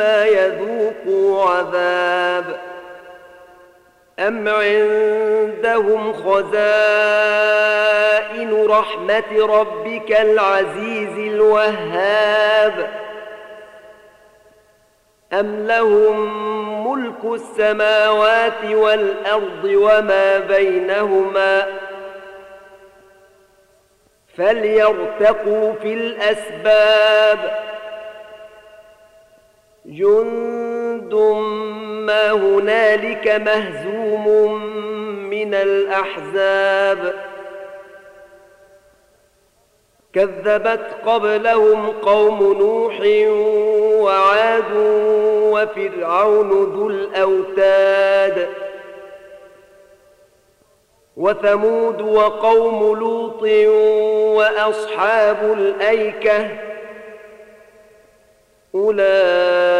يذوقوا عذاب. أم عندهم خزائن رحمة ربك العزيز الوهاب؟ أم لهم ملك السماوات والأرض وما بينهما؟ فليرتقوا في الأسباب. جند ما هنالك مهزوم من الأحزاب كذبت قبلهم قوم نوح وعاد وفرعون ذو الأوتاد وثمود وقوم لوط وأصحاب الأيكة أولئك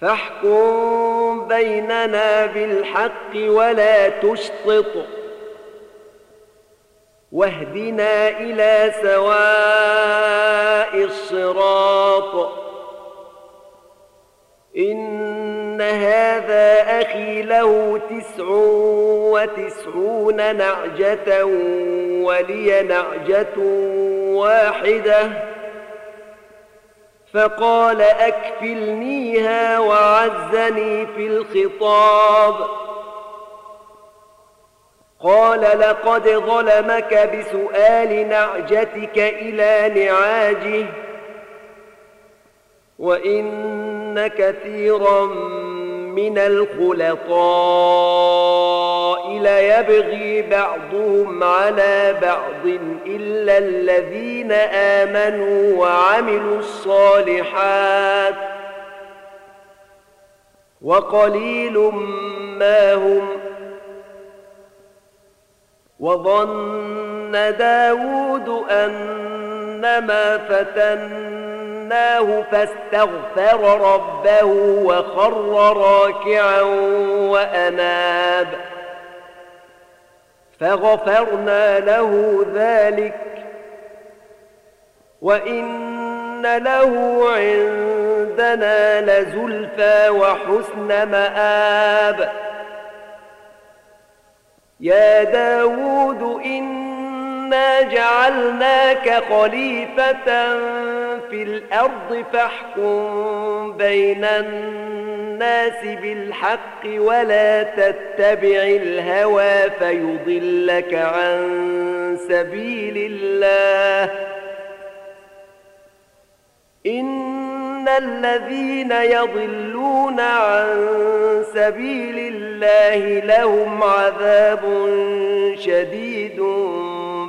فاحكم بيننا بالحق ولا تشطط. واهدنا إلى سواء الصراط. إن هذا أخي له تسع وتسعون نعجة ولي نعجة واحدة. فقال أكفلنيها وعزني في الخطاب. قال لقد ظلمك بسؤال نعجتك إلى نعاجه وإن كثيرا من الخلطاء. ليبغي بعضهم على بعض إلا الذين آمنوا وعملوا الصالحات وقليل ما هم وظن داود أنما فتناه فاستغفر ربه وخر راكعا وأناب فغفرنا له ذلك. وإن له عندنا لزلفى وحسن مآب. يا داود إنا جعلناك خليفة في الأرض فاحكم بين الناس بالحق ولا تتبع الهوى فيضلك عن سبيل الله إن الذين يضلون عن سبيل الله لهم عذاب شديد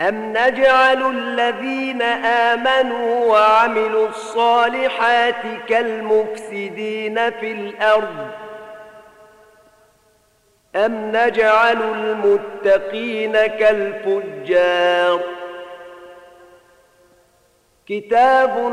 أم نجعل الذين آمنوا وعملوا الصالحات كالمفسدين في الأرض أم نجعل المتقين كالفجار كتاب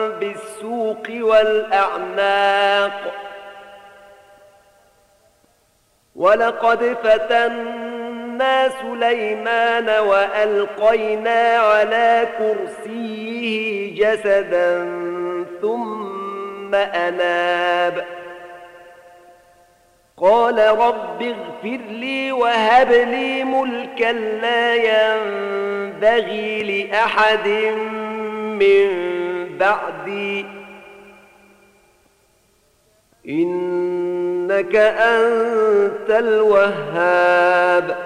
بالسوق والأعناق. ولقد فتنا سليمان وألقينا على كرسيه جسدا ثم أناب. قال رب اغفر لي وهب لي ملكا لا ينبغي لأحد من بعدي إنك أنت الوهاب.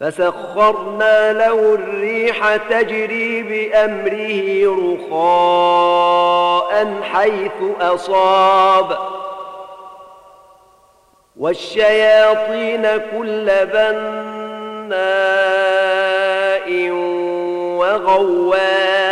فسخرنا له الريح تجري بأمره رخاء حيث أصاب. والشياطين كل بناء وغواص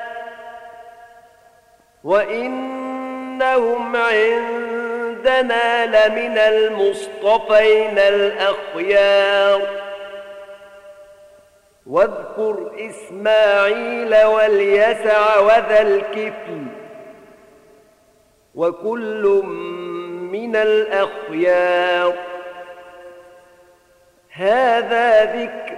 وانهم عندنا لمن المصطفين الاخيار واذكر اسماعيل واليسع وذا الكفل وكل من الاخيار هذا ذكر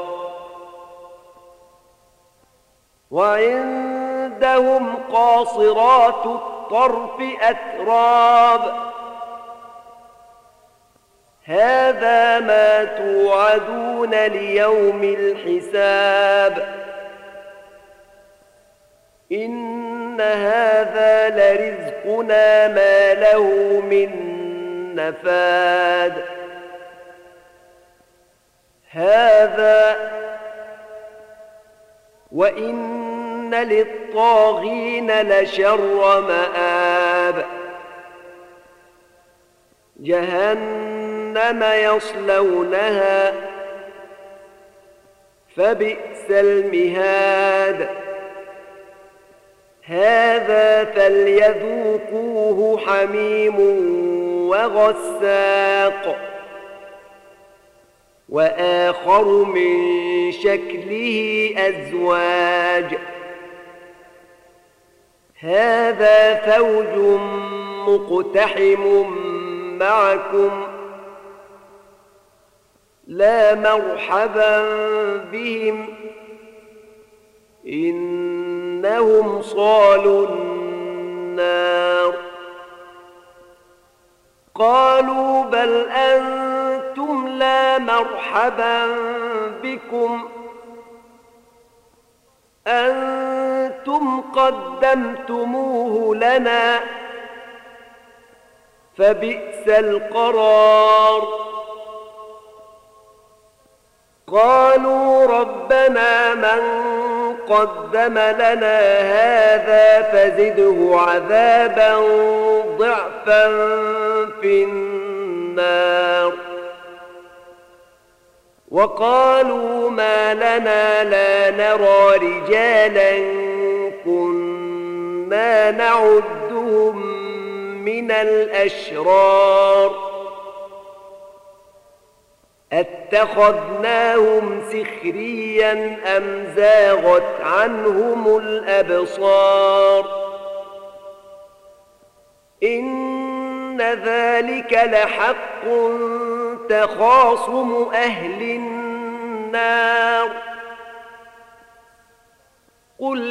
وعندهم قاصرات الطرف أتراب. هذا ما توعدون ليوم الحساب. إن هذا لرزقنا ما له من نفاد. هذا وإن للطاغين لشر مآب جهنم يصلونها فبئس المهاد هذا فليذوقوه حميم وغساق واخر من شكله ازواج هذا فوج مقتحم معكم لا مرحبا بهم إنهم صالوا النار قالوا بل أنتم لا مرحبا بكم أنتم قدمتموه لنا فبئس القرار. قالوا ربنا من قدم لنا هذا فزده عذابا ضعفا في النار. وقالوا ما لنا لا نرى رجالا كنا نعدهم من الأشرار. أتخذناهم سخريا أم زاغت عنهم الأبصار؟ إن ذلك لحق تخاصم أهل النار. قل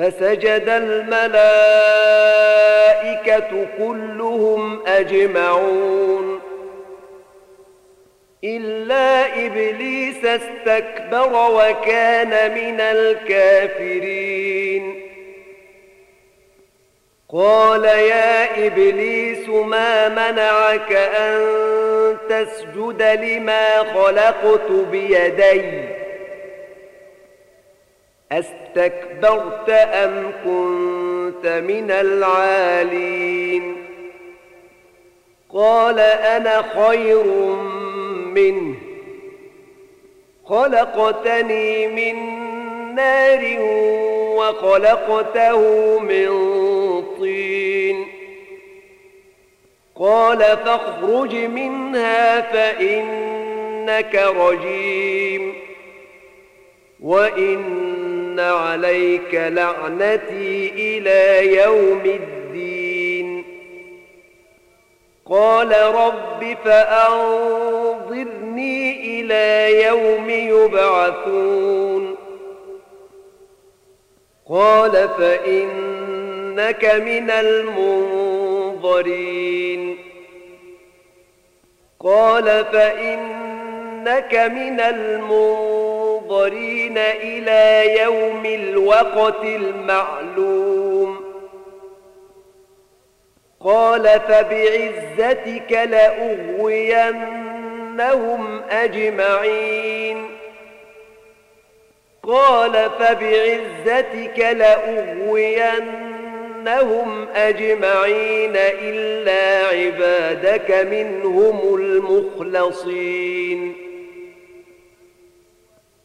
فسجد الملائكة كلهم أجمعون. إلا إبليس استكبر وكان من الكافرين. قال يا إبليس ما منعك أن تسجد لما خلقت بيدي؟ أستكبرت أم كنت من العالين؟ قال أنا خير منه. خلقتني من نار وخلقته من طين. قال فاخرج منها فإنك رجيم. عليك لعنتي إلى يوم الدين. قال رب فأنظرني إلى يوم يبعثون. قال فإنك من المنظرين. قال فإنك من المنظرين. إلى يوم الوقت المعلوم. قال فبعزتك لأغوينهم أجمعين. قال فبعزتك لأغوينهم أجمعين إلا عبادك منهم المخلصين.